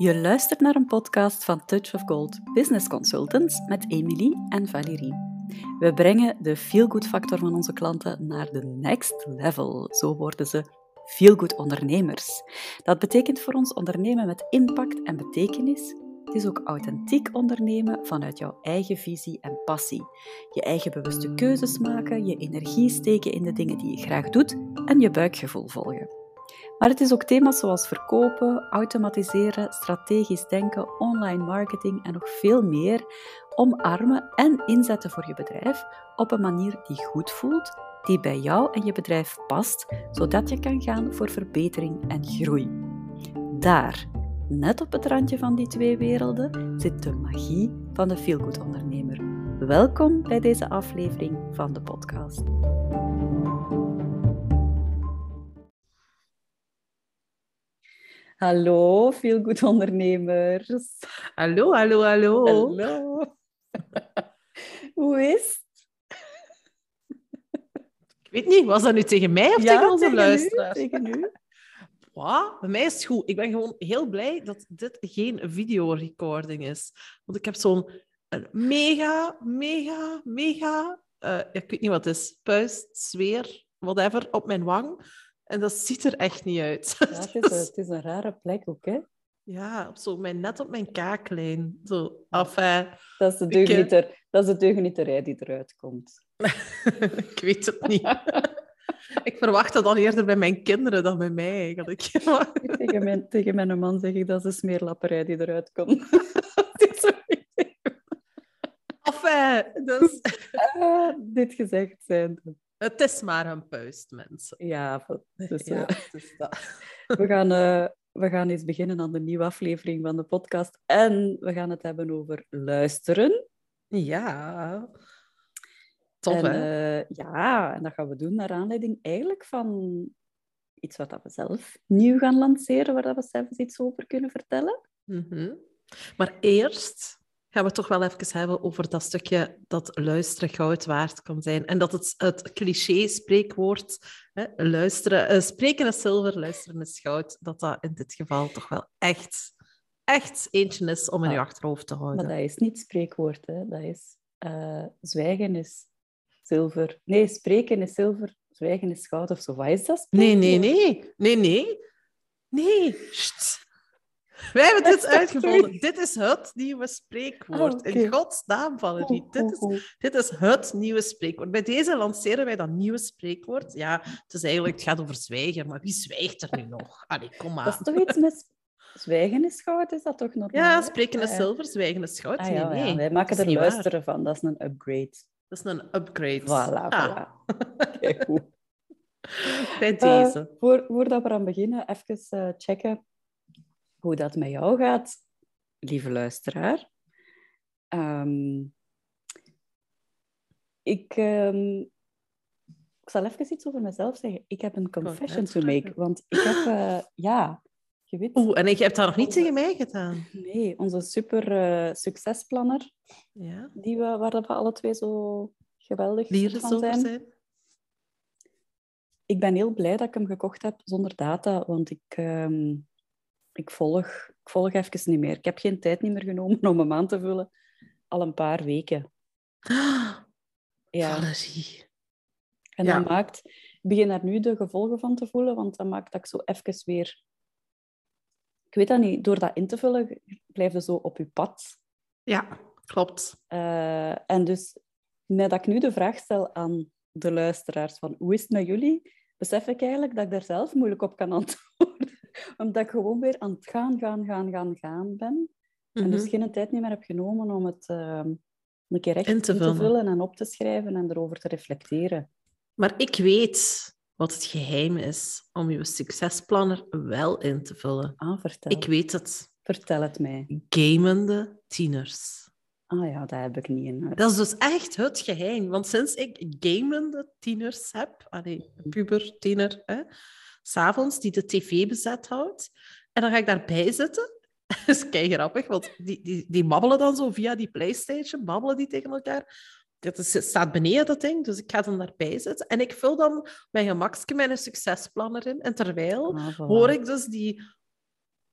Je luistert naar een podcast van Touch of Gold Business Consultants met Emily en Valérie. We brengen de feel-good factor van onze klanten naar de next level. Zo worden ze feel-good ondernemers. Dat betekent voor ons ondernemen met impact en betekenis. Het is ook authentiek ondernemen vanuit jouw eigen visie en passie. Je eigen bewuste keuzes maken, je energie steken in de dingen die je graag doet en je buikgevoel volgen. Maar het is ook thema's zoals verkopen, automatiseren, strategisch denken, online marketing en nog veel meer omarmen en inzetten voor je bedrijf op een manier die goed voelt, die bij jou en je bedrijf past, zodat je kan gaan voor verbetering en groei. Daar, net op het randje van die twee werelden, zit de magie van de feelgood ondernemer. Welkom bij deze aflevering van de podcast. Hallo, veel goed ondernemers. Hallo, hallo, hallo. Hallo. Hoe is het? Ik weet niet, was dat nu tegen mij of tegen onze luisteraars? tegen u. Wow, bij mij is het goed. Ik ben gewoon heel blij dat dit geen videorecording is. Want ik heb zo'n mega, mega, mega... Uh, ik weet niet wat het is. Puist, zweer, whatever, op mijn wang en dat ziet er echt niet uit. Ja, het, is een, het is een rare plek ook, hè? Ja, op zo, mijn, net op mijn kaaklijn. Zo, enfin, dat, is de deugnieter, ik, dat is de deugnieterij die eruit komt. ik weet het niet. ik verwacht dat dan eerder bij mijn kinderen dan bij mij, eigenlijk. tegen, mijn, tegen mijn man zeg ik dat is smeerlapperij die eruit komt. enfin, dus... Uh, dit gezegd zijn. Het is maar een puist, mensen. Ja, dus, ja dus dat. we, gaan, uh, we gaan eens beginnen aan de nieuwe aflevering van de podcast. En we gaan het hebben over luisteren. Ja. Tof, en, hè? Uh, ja, en dat gaan we doen naar aanleiding eigenlijk van iets wat we zelf nieuw gaan lanceren, waar we zelf iets over kunnen vertellen. Mm -hmm. Maar eerst gaan we toch wel even hebben over dat stukje dat luisteren goud waard kan zijn. En dat het, het cliché-spreekwoord, luisteren, uh, spreken is zilver, luisteren is goud, dat dat in dit geval toch wel echt, echt eentje is om in je achterhoofd te houden. Maar dat is niet spreekwoord, hè. dat is uh, zwijgen is zilver. Nee, spreken is zilver, zwijgen is goud of zo. Wat is dat? Nee, nee, nee. Nee, nee. Nee. Sst. Wij hebben dit uitgevonden. Dit is het nieuwe spreekwoord. Ah. In godsnaam, Valerie. Dit is, oeh. dit is het nieuwe spreekwoord. Bij deze lanceren wij dat nieuwe spreekwoord. Ja, het is eigenlijk, het gaat over zwijgen, maar wie zwijgt er nu nog? Allee, kom Dat is maar. toch iets met zwijgen is goud, is dat toch normaal? Ja, spreken is Ah, zilver, zwijgen is goud. Ah, Nee, ja, nee. wij maken er waar. luisteren van, dat is een upgrade. Dat is een upgrade. Voilà, Ah, voilà. Kijk, bij Eh, deze. voor, voordat we eraan beginnen, even eh, checken hoe dat met jou gaat, lieve luisteraar. Ehm, ik, ehm, ik zal even iets over mezelf zeggen. Ik heb een confession to make, want ik heb, eh, ja, je weet, Oeh, en je hebt dat nog niet tegen mij gedaan. nee, onze super eh, succesplanner, Ja? die we, waar we alle twee zo geweldig Lieren van zijn? ik ben heel blij dat ik hem gekocht heb zonder data, want ik, ehm, ik, volg, ik volg even niet meer. Ik heb geen tijd niet meer genomen om hem aan te vullen. Al een paar weken. Ja. Valerie. En Ja. dat maakt... Ik begin daar nu de gevolgen van te voelen, want dat maakt dat ik zo even weer... Ik weet dat niet, door dat in te vullen blijf je zo op je pad. Ja, klopt. Eh, en dus, nadat ik nu de vraag stel aan de luisteraars van hoe is het met jullie, besef ik eigenlijk dat ik daar zelf moeilijk op kan antwoorden. Omdat ik gewoon weer aan het gaan, gaan, gaan, gaan, gaan ben. En dus Mhm. geen tijd niet meer heb genomen om het eh, een keer echt In in te vullen. vullen en op te schrijven en erover te reflecteren. Maar ik weet wat het geheim is om je succesplanner wel in te vullen. Ah, vertel. Ik weet het. Vertel het mij. Gamende tieners. Ah ja, dat heb ik niet in huis. Dat is dus echt het geheim. Want sinds ik gamende tieners heb, allee, puber, tiener, hè, s'avonds, die de tv bezet houdt, en dan ga ik daarbij zitten. Dat is kei grappig, want die, die, die babbelen dan zo via die Playstation, babbelen die tegen elkaar. Dat is, staat beneden, dat ding, dus ik ga dan daarbij zitten. En ik vul dan mijn gemakske mijn succesplanner in. En terwijl Ah, voilà. hoor ik dus die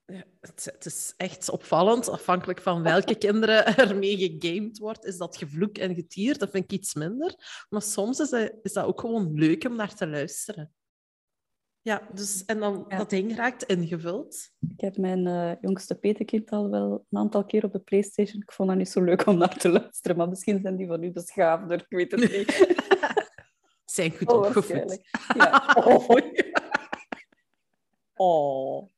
Ja, het, het, is echt opvallend, afhankelijk van welke kinderen ermee gegamed wordt, is dat gevloek en getier. Dat vind ik iets minder. Maar soms is dat, is dat ook gewoon leuk om naar te luisteren. Ja, dus, en dan dat ding raakt ingevuld. Ik heb mijn uh, jongste petekind al wel een aantal keer op de Playstation. Ik vond dat niet zo leuk om naar te luisteren, maar misschien zijn die van u beschaafder, ik weet het niet. zijn goed oh, opgevoed. Ja. Oh, ja. oh.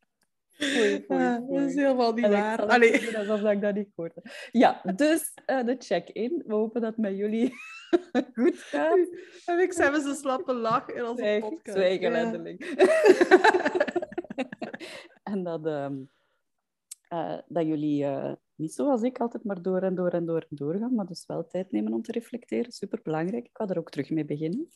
dat is helemaal niet waar. Allee. Alsof ik dat niet hoorde. Ja, dus uh, de check-in. We hopen dat met jullie goed gaat. En ik hebben ze slappe lach in onze Zwijg, podcast. Zwijgen ja. en dat, um, uh, dat jullie uh, niet zoals ik altijd maar door en door en door en door gaan, maar dus wel tijd nemen om te reflecteren. Super belangrijk. Ik ga er ook terug mee beginnen.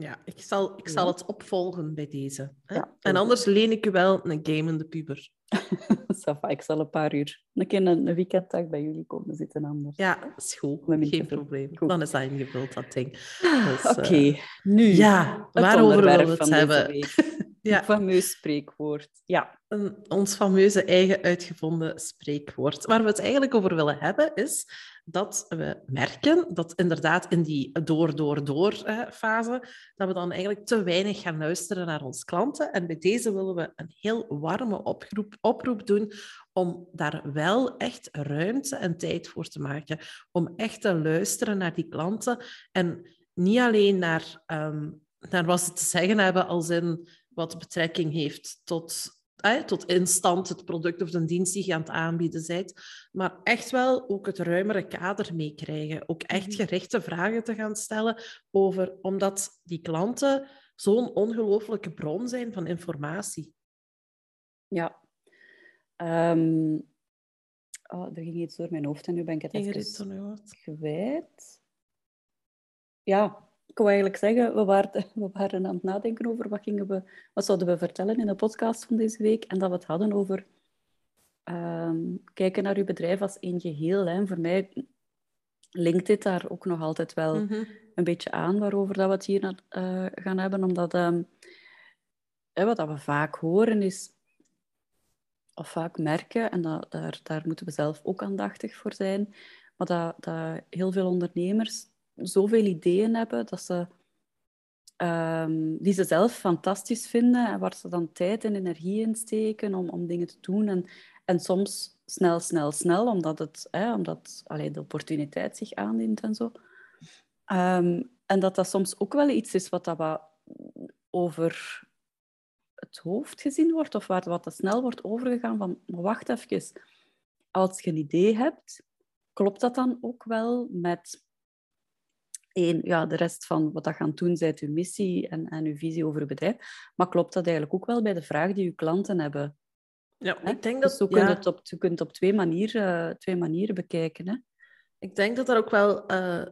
Ja, ik zal, ik zal het opvolgen bij deze. Hè? Ja, en anders leen ik u wel een gamende puber. ik zal een paar uur, een keer een, een weekenddag bij jullie komen zitten anders. Ja, is goed. Geen probleem. Dan is dat ingevuld, dat ding. Dus, Oké, uh, nu. Ja, waarover willen we het hebben? ja. fameus spreekwoord. Ja. Een, ons fameuze eigen uitgevonden spreekwoord. Waar we het eigenlijk over willen hebben, is dat we merken dat inderdaad in die door, door, door fase, dat we dan eigenlijk te weinig gaan luisteren naar onze klanten. En bij deze willen we een heel warme oproep, oproep doen om daar wel echt ruimte en tijd voor te maken. Om echt te luisteren naar die klanten en niet alleen naar, um, naar wat ze te zeggen hebben als in wat betrekking heeft tot tot instant het product of de dienst die je aan het aanbieden bent. Maar echt wel ook het ruimere kader meekrijgen. Ook echt mhm. gerichte vragen te gaan stellen over, omdat die klanten zo'n ongelooflijke bron zijn van informatie. Ja. Um, oh, er ging iets door mijn hoofd en nu ben ik het even kwijt. Ja, ik wou eigenlijk zeggen, we waren, we waren aan het nadenken over wat, gingen we, wat zouden we vertellen in de podcast van deze week. En dat we het hadden over ehm, kijken naar uw bedrijf als één geheel. Hè. Voor mij linkt dit daar ook nog altijd wel mhm. een beetje aan waarover dat we het hier uh, gaan hebben. Omdat um, wat dat we vaak horen is, of vaak merken, en dat, daar, daar moeten we zelf ook aandachtig voor zijn, maar dat, dat heel veel ondernemers zoveel ideeën hebben dat ze, um, die ze zelf fantastisch vinden en waar ze dan tijd en energie in steken om, om dingen te doen. En, en soms snel, snel, snel, omdat, het, hè, omdat allee, de opportuniteit zich aandient en zo. Um, en dat dat soms ook wel iets is wat dat wat over het hoofd gezien wordt, of waar wat te snel wordt overgegaan van, wacht even, als je een idee hebt, klopt dat dan ook wel met één, ja, de rest van wat dat gaan doen, zijt uw missie en, en uw visie over uw bedrijf. Maar klopt dat eigenlijk ook wel bij de vraag die uw klanten hebben? Ja, ik denk dat... Dus je, kunt het op, je kunt het op twee manieren, twee manieren bekijken. Hè? Ik denk dat er ook wel uh,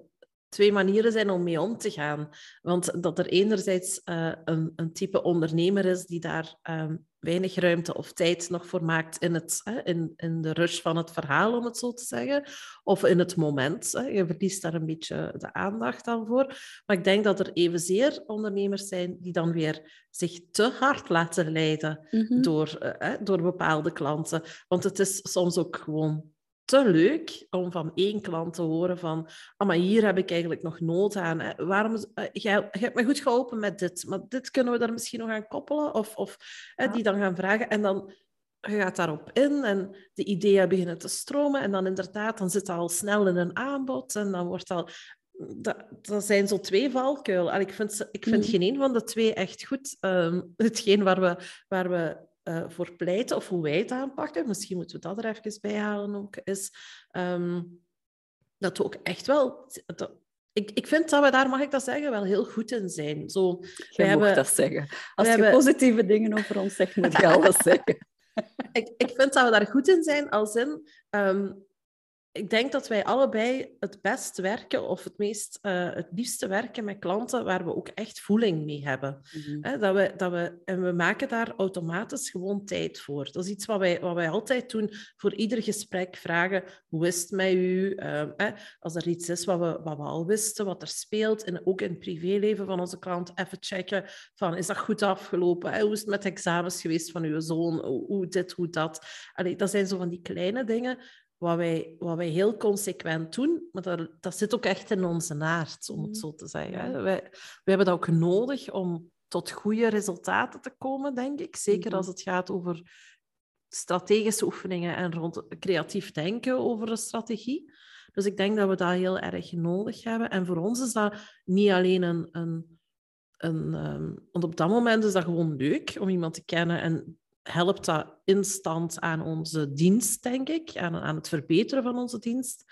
twee manieren zijn om mee om te gaan. Want dat er enerzijds uh, een, een type ondernemer is die daar um, weinig ruimte of tijd nog voor maakt in, het, in, in de rush van het verhaal, om het zo te zeggen. Of in het moment. Je verliest daar een beetje de aandacht aan voor. Maar ik denk dat er evenzeer ondernemers zijn die dan weer zich te hard laten leiden mm door, uh, door bepaalde klanten. Want het is soms ook gewoon te leuk om van één klant te horen van, ah, maar hier heb ik eigenlijk nog nood aan. Waarom, uh, jij, hebt me goed geholpen met dit, maar dit kunnen we daar misschien nog aan koppelen? Of, of die dan gaan vragen en dan je gaat daarop in en de ideeën beginnen te stromen en dan inderdaad, dan zit dat al snel in een aanbod en dan wordt al... Dat, dat zijn zo twee valkuilen. ik vind, ik vind mm. geen een van de twee echt goed. Um, hetgeen waar we, waar we uh, voor pleiten of hoe wij het aanpakken, misschien moeten we dat er even bij halen ook, is um, dat we ook echt wel... Dat, ik, ik vind dat we daar, mag ik dat zeggen, wel heel goed in zijn. Zo, je mag hebben, dat zeggen. Als je hebben... positieve dingen over ons zegt, moet je alles zeggen. ik, ik vind dat we daar goed in zijn, als in... Um, ik denk dat wij allebei het best werken of het meest uh, het liefste werken met klanten waar we ook echt voeling mee hebben. Mhm. dat we, dat we, en we maken daar automatisch gewoon tijd voor. Dat is iets wat wij, wat wij altijd doen voor ieder gesprek vragen. Hoe is het met u? Uh, als er iets is wat we, wat we al wisten, wat er speelt, en ook in het privéleven van onze klant, even checken van is dat goed afgelopen? Hoe is het met examens geweest van uw zoon? Hoe, hoe dit, hoe dat? Allee, dat zijn zo van die kleine dingen wat wij, wat wij heel consequent doen, maar dat, dat zit ook echt in onze naart, om het mm. zo te zeggen. Wij, wij hebben dat ook nodig om tot goede resultaten te komen, denk ik. Zeker mm-hmm. als het gaat over strategische oefeningen en rond creatief denken over een strategie. Dus ik denk dat we dat heel erg nodig hebben. En voor ons is dat niet alleen een... een, een um, want op dat moment is dat gewoon leuk om iemand te kennen en helpt dat instant aan onze dienst, denk ik, aan, aan het verbeteren van onze dienst.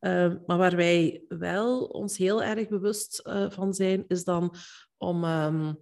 Uh, maar waar wij wel ons heel erg bewust uh, van zijn, is dan om, um,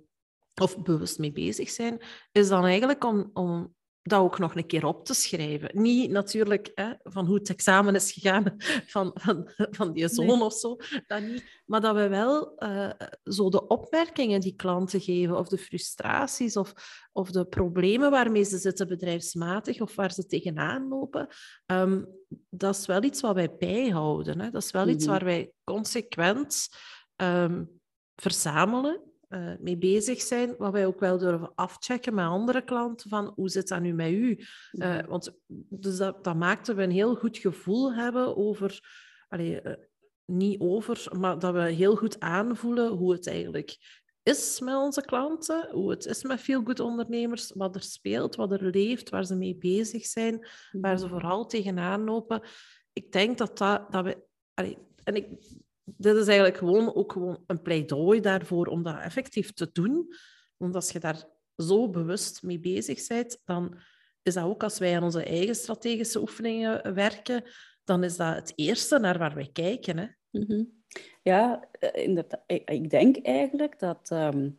of bewust mee bezig zijn, is dan eigenlijk om, om dat ook nog een keer op te schrijven. Niet natuurlijk hè, van hoe het examen is gegaan van, van, van die zoon of zo, dat niet. Maar dat we wel uh, zo de opmerkingen die klanten geven, of de frustraties, of, of de problemen waarmee ze zitten bedrijfsmatig, of waar ze tegenaan lopen, um, dat is wel iets wat wij bijhouden. Hè. Dat is wel iets mhm. waar wij consequent um, verzamelen uh, mee bezig zijn, wat wij ook wel durven afchecken met andere klanten, van hoe zit dat nu met u? Uh, want dus dat, dat maakt dat we een heel goed gevoel hebben over, allee, uh, niet over, maar dat we heel goed aanvoelen hoe het eigenlijk is met onze klanten, hoe het is met veel goed ondernemers, wat er speelt, wat er leeft, waar ze mee bezig zijn, waar ze vooral tegenaan lopen. Ik denk dat, dat, dat we... Allee, en ik dit is eigenlijk gewoon ook gewoon een pleidooi daarvoor om dat effectief te doen. Want als je daar zo bewust mee bezig bent, dan is dat ook als wij aan onze eigen strategische oefeningen werken, dan is dat het eerste naar waar wij kijken. Hè? Mhm. Ja, eh, inderdaad. Ik denk eigenlijk dat um,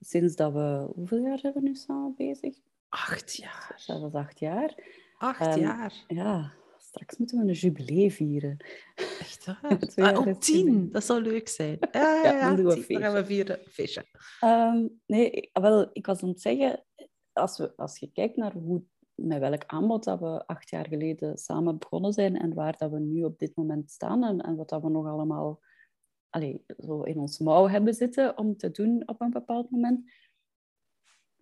sinds dat we... Hoeveel jaar zijn we nu samen bezig? Acht jaar. Dat is acht jaar. Acht um, jaar. Ja, straks moeten we een jubilee vieren. Echt waar? ah, op tien, dat zou leuk zijn. Ja, ja, ja, dan, we dan gaan we vieren feestje. Um, nee, wel, ik was aan het zeggen, als, we, als je kijkt naar hoe, met welk aanbod dat we acht jaar geleden samen begonnen zijn en waar dat we nu op dit moment staan en, en wat dat we nog allemaal allez, zo in ons mouw hebben zitten om te doen op een bepaald moment,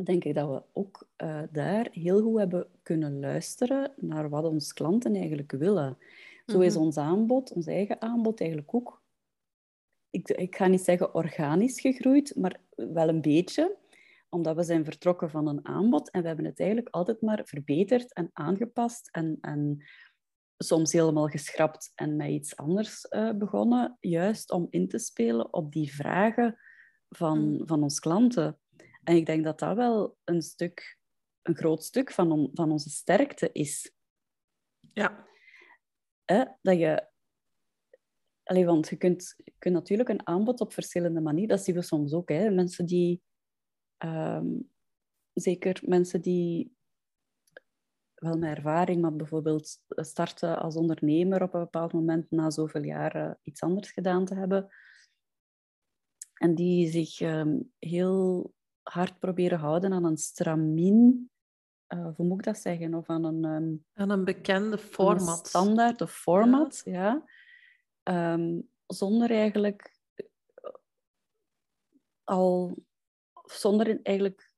denk ik dat we ook uh, daar heel goed hebben kunnen luisteren naar wat onze klanten eigenlijk willen. Zo is mhm. ons aanbod, ons eigen aanbod, eigenlijk ook, ik, ik ga niet zeggen organisch gegroeid, maar wel een beetje omdat we zijn vertrokken van een aanbod en we hebben het eigenlijk altijd maar verbeterd en aangepast en, en soms helemaal geschrapt en met iets anders uh, begonnen, juist om in te spelen op die vragen van, mhm. van onze klanten. En ik denk dat dat wel een stuk, een groot stuk van, on, van onze sterkte is. Ja. Dat je... Allee, want je kunt, je kunt natuurlijk een aanbod op verschillende manieren... Dat zien we soms ook. Hè. Mensen die... Um, zeker mensen die wel met ervaring, maar bijvoorbeeld starten als ondernemer op een bepaald moment na zoveel jaren iets anders gedaan te hebben. En die zich um, heel hard proberen houden aan een stramien, uh, hoe moet ik dat zeggen? Of aan een... Um, aan een bekende format. Een standaard of format, ja. ja. Um, zonder eigenlijk al... Zonder eigenlijk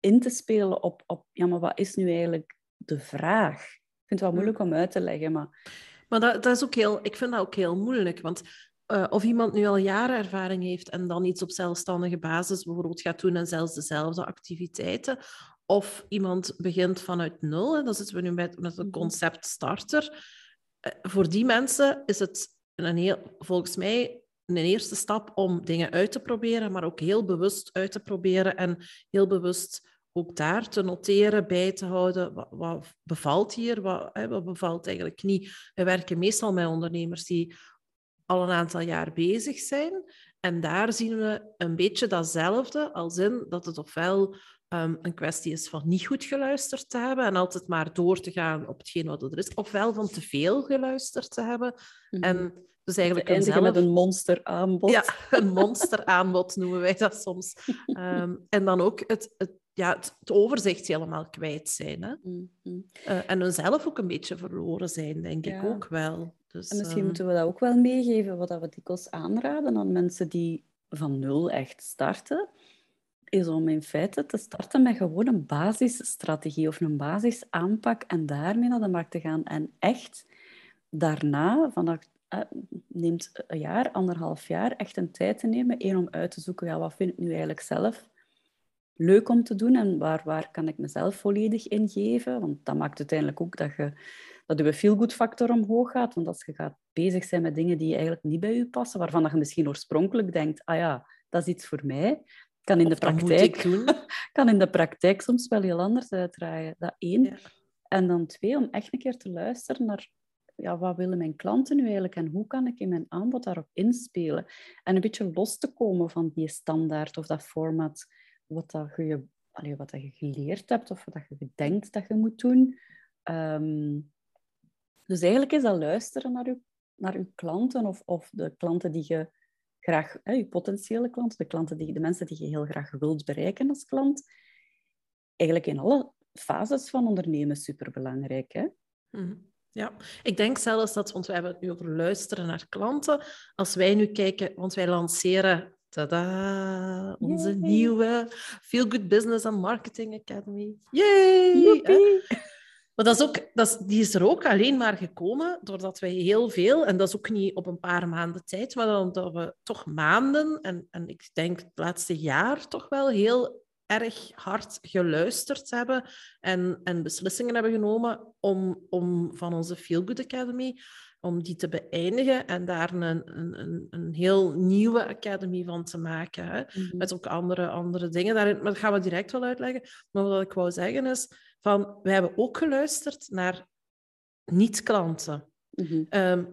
in te spelen op, op... Ja, maar wat is nu eigenlijk de vraag? Ik vind het wel moeilijk om uit te leggen, maar... Maar dat, dat is ook heel... Ik vind dat ook heel moeilijk, want uh, of iemand nu al jaren ervaring heeft en dan iets op zelfstandige basis bijvoorbeeld gaat doen en zelfs dezelfde activiteiten. Of iemand begint vanuit nul, en dan zitten we nu met, met een mhm. concept starter. Uh, voor die mensen is het een heel, volgens mij een eerste stap om dingen uit te proberen, maar ook heel bewust uit te proberen en heel bewust ook daar te noteren, bij te houden, wat, wat bevalt hier, wat, hè, wat bevalt eigenlijk niet. We werken meestal met ondernemers die al een aantal jaar bezig zijn. En daar zien we een beetje datzelfde, als in dat het ofwel um, een kwestie is van niet goed geluisterd te hebben en altijd maar door te gaan op hetgeen wat er is, ofwel van te veel geluisterd te hebben. Mm En dus eigenlijk een zelf... met een monsteraanbod. Ja, een monsteraanbod noemen wij dat soms. Um, en dan ook het, het, ja, het, overzicht helemaal kwijt zijn. Hè? Mm -hmm. uh, en hunzelf ook een beetje verloren zijn, denk ik ook wel. Dus, en misschien um... moeten we dat ook wel meegeven, wat we dikwijls aanraden aan mensen die van nul echt starten is om in feite te starten met gewoon een basisstrategie of een basisaanpak en daarmee naar de markt te gaan. En echt daarna, vanaf, uh, neemt een jaar, anderhalf jaar, echt een tijd te nemen. Eén, om uit te zoeken, ja, wat vind ik nu eigenlijk zelf leuk om te doen en waar, waar kan ik mezelf volledig in geven. Want dat maakt uiteindelijk ook dat je dat je feel-good factor omhoog gaat. Want als je gaat bezig zijn met dingen die eigenlijk niet bij je passen, waarvan je misschien oorspronkelijk denkt, ah ja, dat is iets voor mij, kan in, de praktijk, kan in de praktijk soms wel heel anders uitdraaien. Dat één. En dan twee, om echt een keer te luisteren naar ja, wat willen mijn klanten nu eigenlijk en hoe kan ik in mijn aanbod daarop inspelen? En een beetje los te komen van die standaard of dat format, wat, dat je, wat dat je geleerd hebt of wat dat je denkt dat je moet doen. Ehm, dus eigenlijk is dat luisteren naar je, naar je klanten of, of de klanten die je graag, hè, je potentiële klanten, de, klanten die, de mensen die je heel graag wilt bereiken als klant, eigenlijk in alle fases van ondernemen superbelangrijk. Hè? Mhm. Ja, ik denk zelfs dat, want we hebben het nu over luisteren naar klanten, als wij nu kijken, want wij lanceren Tada! Onze nieuwe Feel Good Business and Marketing Academy. Yay! Maar dat is ook, dat is, die is er ook alleen maar gekomen doordat wij heel veel, en dat is ook niet op een paar maanden tijd, maar dat we toch maanden, en, en ik denk het laatste jaar toch wel heel erg hard geluisterd hebben en, en beslissingen hebben genomen om, om van onze Feel Good Academy om die te beëindigen en daar een, een, een heel nieuwe academy van te maken. Hè? Mhm. Met ook andere, andere dingen daarin. Maar dat gaan we direct wel uitleggen. Maar wat ik wou zeggen is, van, wij hebben ook geluisterd naar niet-klanten. Mm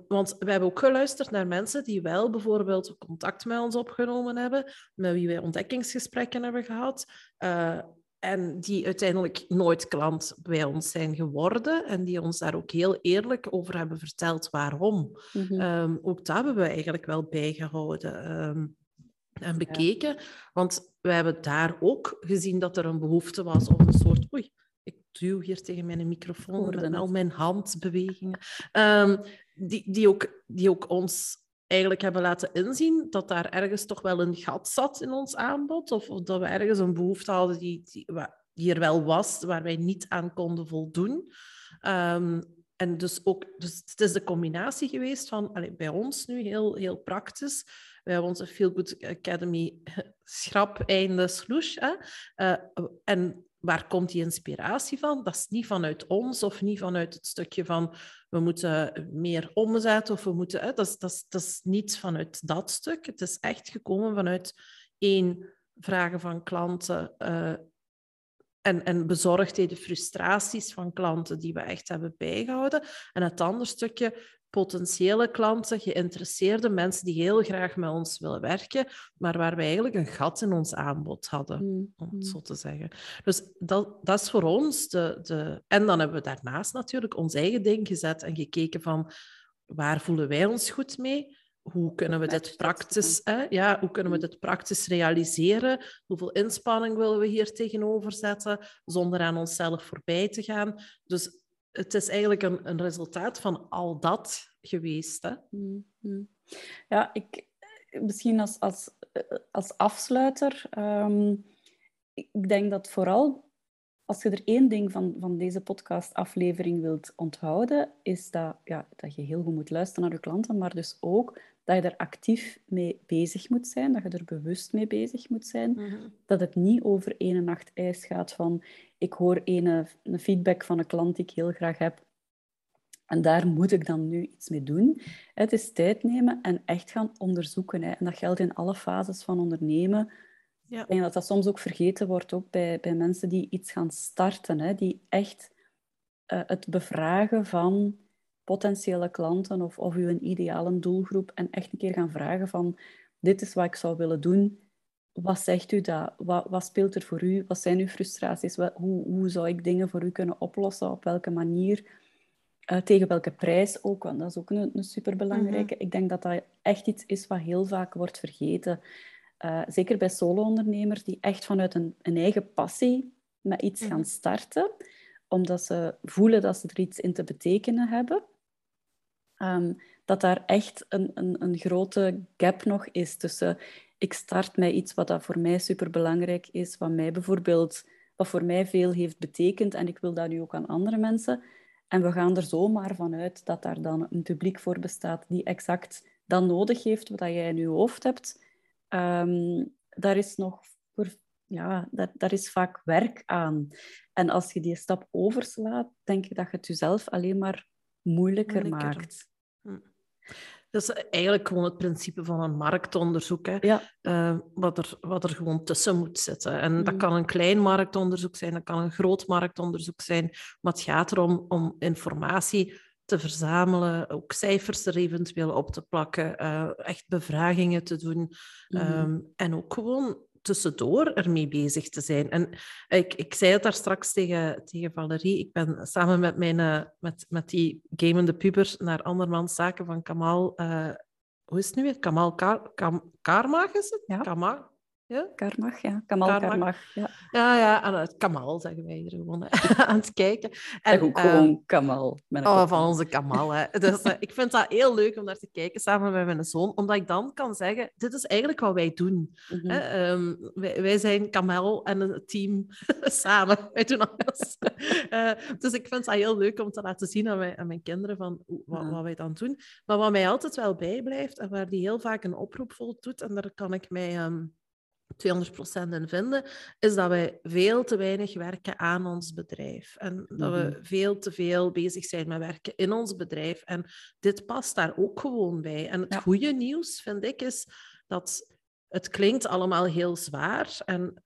want we hebben ook geluisterd naar mensen die wel bijvoorbeeld contact met ons opgenomen hebben, met wie wij ontdekkingsgesprekken hebben gehad. Uh, en die uiteindelijk nooit klant bij ons zijn geworden en die ons daar ook heel eerlijk over hebben verteld waarom. Mhm. Ehm, ook dat hebben we eigenlijk wel bijgehouden ehm, en bekeken. Want we hebben daar ook gezien dat er een behoefte was of een soort... Oei, ik duw hier tegen mijn microfoon en al mijn handbewegingen. Um, die, die, ook, die ook ons eigenlijk hebben laten inzien dat daar ergens toch wel een gat zat in ons aanbod. Of, of dat we ergens een behoefte hadden die, die, wel was, waar wij niet aan konden voldoen. Um, en dus ook, dus het is de combinatie geweest van allez, bij ons nu heel, heel praktisch. We hebben onze Feel Good Academy schrap, einde, sloes. Uh, en waar komt die inspiratie van? Dat is niet vanuit ons of niet vanuit het stukje van we moeten meer omzetten of we moeten. Dat, is, dat, is, dat vanuit dat stuk. Het is echt gekomen vanuit één, vragen van klanten uh, en, en bezorgdheden, frustraties van klanten die we echt hebben bijgehouden. En het andere stukje potentiële klanten, geïnteresseerde mensen die heel graag met ons willen werken, maar waar we eigenlijk een gat in ons aanbod hadden, mm, om het mm. zo te zeggen. Dus dat, dat is voor ons de, de... En dan hebben we daarnaast natuurlijk ons eigen ding gezet en gekeken van waar voelen wij ons goed mee? Hoe kunnen we dit praktisch, hè? Ja, hoe kunnen we mm. dit praktisch realiseren? Hoeveel inspanning willen we hier tegenover zetten, zonder aan onszelf voorbij te gaan? Dus het is eigenlijk een, een resultaat van al dat geweest. Hè? Mm-hmm. Ja, ik, misschien als, als, als afsluiter. Um, ik denk dat vooral als je er één ding van, van deze podcastaflevering wilt onthouden, is dat, ja, dat je heel goed moet luisteren naar je klanten, maar dus ook dat je er actief mee bezig moet zijn, dat je er bewust mee bezig moet zijn. Mhm. Dat het niet over ene nacht ijs gaat van ik hoor ene, een feedback van een klant die ik heel graag heb. En daar moet ik dan nu iets mee doen. Het is tijd nemen en echt gaan onderzoeken. En dat geldt in alle fases van ondernemen. Ja. Ik denk dat dat soms ook vergeten wordt, ook bij, bij mensen die iets gaan starten. Hè, die echt uh, het bevragen van potentiële klanten of, of uw ideale doelgroep en echt een keer gaan vragen van dit is wat ik zou willen doen. wat zegt u dat? Wat, wat, speelt er voor u? Wat zijn uw frustraties? Hoe, hoe zou ik dingen voor u kunnen oplossen? Op welke manier? Uh, tegen welke prijs ook? Want dat is ook een, een superbelangrijke. Mm Ik denk dat dat echt iets is wat heel vaak wordt vergeten. Uh, zeker bij solo-ondernemers die echt vanuit een, een eigen passie met iets gaan mhm. starten, omdat ze voelen dat ze er iets in te betekenen hebben. Um, dat daar echt een, een, een grote gap nog is tussen ik start met iets wat dat voor mij superbelangrijk is, wat mij bijvoorbeeld, wat voor mij veel heeft betekend en ik wil dat nu ook aan andere mensen. En we gaan er zomaar vanuit dat daar dan een publiek voor bestaat die exact dat nodig heeft wat jij in je hoofd hebt. Um, daar is nog ja, daar, daar is vaak werk aan. En als je die stap overslaat, denk ik dat je het jezelf alleen maar moeilijker, moeilijker. maakt. Hm. Dat is eigenlijk gewoon het principe van een marktonderzoek. Hè? Ja. Uh, wat, er, wat er gewoon tussen moet zitten. En dat mm. kan een klein marktonderzoek zijn, dat kan een groot marktonderzoek zijn. Maar het gaat erom om informatie te verzamelen, ook cijfers er eventueel op te plakken, uh, echt bevragingen te doen. Mm. Um, en ook gewoon tussendoor ermee bezig te zijn. En ik, ik zei het daar straks tegen, tegen Valerie. Ik ben samen met, mijn, uh, met, met die gamende puber naar andermans zaken van Kamal... Uh, hoe is het nu weer? Kamal Kar, Kam, Karmag is het? Ja. Kamal? Ja? Karmag, ja. Kamal ja. Ja, ja, aan het Kamal zeggen wij hier gewoon aan het kijken. En, ook gewoon ehm, Kamal. oh, van onze Kamal. Hè. Dus uh, ik vind dat heel leuk om naar te kijken samen met mijn zoon, omdat ik dan kan zeggen, dit is eigenlijk wat wij doen. Mm -hmm. um, wij, wij, zijn Kamal en een team samen. Wij doen alles. uh, dus ik vind dat heel leuk om te laten zien aan mijn, aan mijn kinderen van wat, ja. wat, wij dan doen. Maar wat mij altijd wel bijblijft en waar die heel vaak een oproep voor doet, en daar kan ik mij... Um, 200% in vinden, is dat wij veel te weinig werken aan ons bedrijf. En dat we mhm. veel te veel bezig zijn met werken in ons bedrijf. En dit past daar ook gewoon bij. En het goede nieuws, vind ik, is dat het klinkt allemaal heel zwaar. En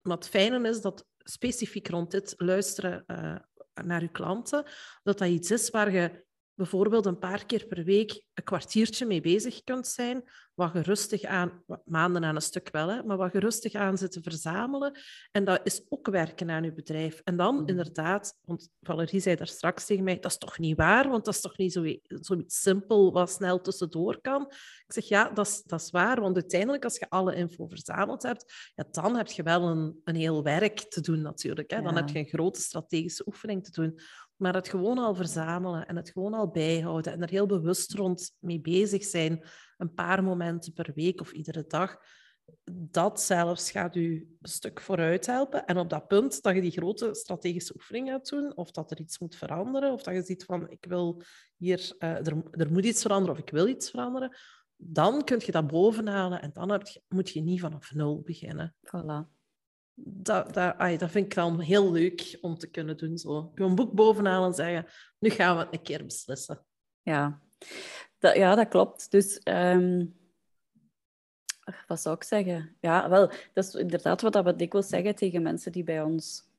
wat fijne is dat specifiek rond dit luisteren uh, naar je klanten, dat dat iets is waar je bijvoorbeeld een paar keer per week een kwartiertje mee bezig kunt zijn, wat je rustig aan, maanden aan een stuk wel, hè, maar wat je rustig aan zit te verzamelen. En dat is ook werken aan je bedrijf. En dan mm. inderdaad, want Valerie zei daar straks tegen mij, dat is toch niet waar, want dat is toch niet zoiets zo simpel wat snel tussendoor kan. Ik zeg, ja, dat is, dat is waar, want uiteindelijk als je alle info verzameld hebt, ja, dan heb je wel een, een heel werk te doen natuurlijk. Hè. Dan heb je een grote strategische oefening te doen maar het gewoon al verzamelen en het gewoon al bijhouden en er heel bewust rond mee bezig zijn, een paar momenten per week of iedere dag, dat zelfs gaat u een stuk vooruit helpen. En op dat punt dat je die grote strategische oefening gaat doen, of dat er iets moet veranderen, of dat je ziet van ik wil hier, uh, er, moet iets veranderen of ik wil iets veranderen, dan kun je dat bovenhalen en dan je, moet je niet vanaf nul beginnen. Voilà dat, dat, dat vind ik dan heel leuk om te kunnen doen. Zo. een boek bovenaan en zeggen, nu gaan we het een keer beslissen. Ja, dat, ja, dat klopt. Dus um, wat zou ik zeggen? Ja, wel, dat is inderdaad wat we dikwijls zeggen tegen mensen die bij ons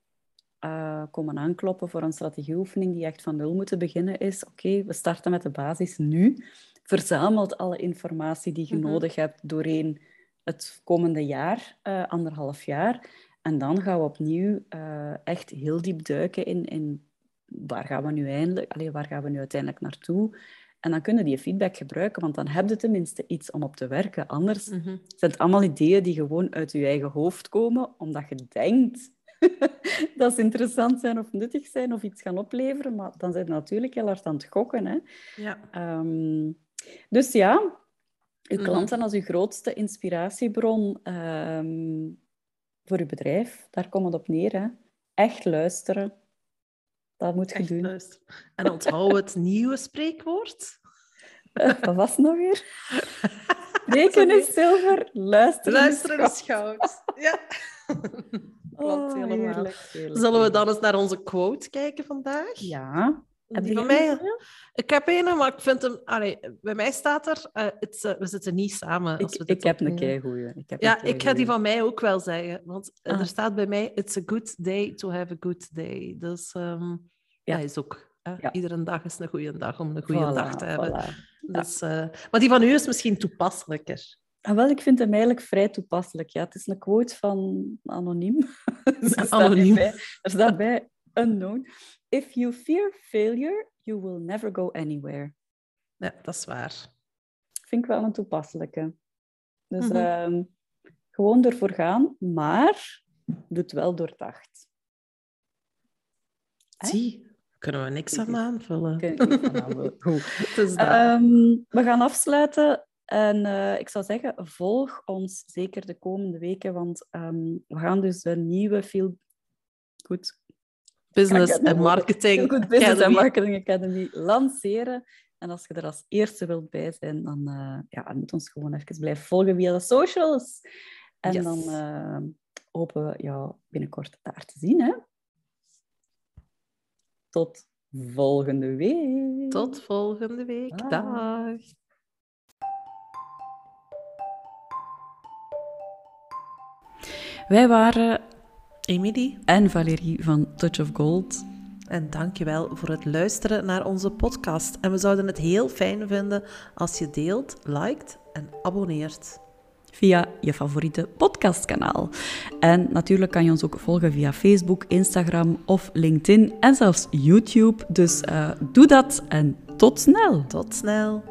uh, komen aankloppen voor een strategieoefening die echt van nul moeten beginnen, is oké, we starten met de basis nu. Verzamelt alle informatie die je mm -hmm. nodig hebt doorheen het komende jaar, uh, anderhalf jaar. En dan gaan we opnieuw uh, echt heel diep duiken in, in waar gaan we nu eindelijk, allez, waar gaan we nu uiteindelijk naartoe. En dan kunnen die feedback gebruiken, want dan heb je tenminste iets om op te werken. Anders mm -hmm. zijn het allemaal ideeën die gewoon uit je eigen hoofd komen, omdat je denkt dat ze interessant zijn of nuttig zijn of iets gaan opleveren. Maar dan zijn je natuurlijk heel hard aan het gokken. Hè? Ja. Um, dus ja, uw mhm. klanten als uw grootste inspiratiebron um, voor uw bedrijf. Daar komt het op neer. Hè? Echt luisteren. Dat moet je doen. Luisteren. En onthoud het nieuwe spreekwoord. Uh, wat was het nog weer? Spreken is zilver, luisteren, luisteren is goud. Ja. Oh, heerlijk, Zullen we dan eens naar onze quote kijken vandaag? Ja. Heb die van mij? Ik heb een, maar ik vind hem... Allee, bij mij staat er... Uh, het, uh, we zitten niet samen. Als ik, we ik heb een keigoeie. Ik heb ja, ik ga die van mij ook wel zeggen. Want ah. er staat bij mij... It's a good day to have a good day. Dus um, ja. is ook... Ja. Iedere dag is een goede dag om een goede voilà, dag te hebben. Voilà. Dus, ja. Maar die van u is misschien toepasselijker. Ah, wel, ik vind hem eigenlijk vrij toepasselijk. Ja, het is een quote van anoniem. Dus er staat Anoniem. bij- Er staat bij unknown. If you fear failure, you will never go anywhere. Ja, dat is waar. Vind ik wel een toepasselijke. Dus Mhm. ehm, gewoon ervoor gaan, maar doe het wel doordacht. Zie, kunnen we niks aan aanvullen. Goed. Ehm, we gaan afsluiten. En eh, ik zou zeggen, volg ons zeker de komende weken, want ehm, we gaan dus een nieuwe Feel Good, Business en Marketing Good Business Academy. and Marketing Academy lanceren. En als je er als eerste wilt bij zijn, dan eh, ja, je moet ons gewoon even blijven volgen via de socials. En Yes. dan eh, hopen we jou binnenkort daar te zien. Hè? Tot volgende week. Tot volgende week. Bye. Dag. Wij waren Emily, en Valérie van Touch of Gold. en dankjewel voor het luisteren naar onze podcast. En we zouden het heel fijn vinden als je deelt, liked en abonneert. via je favoriete podcastkanaal. En natuurlijk kan je ons ook volgen via Facebook, Instagram of LinkedIn en zelfs YouTube. Dus eh, doe dat en tot snel! Tot snel.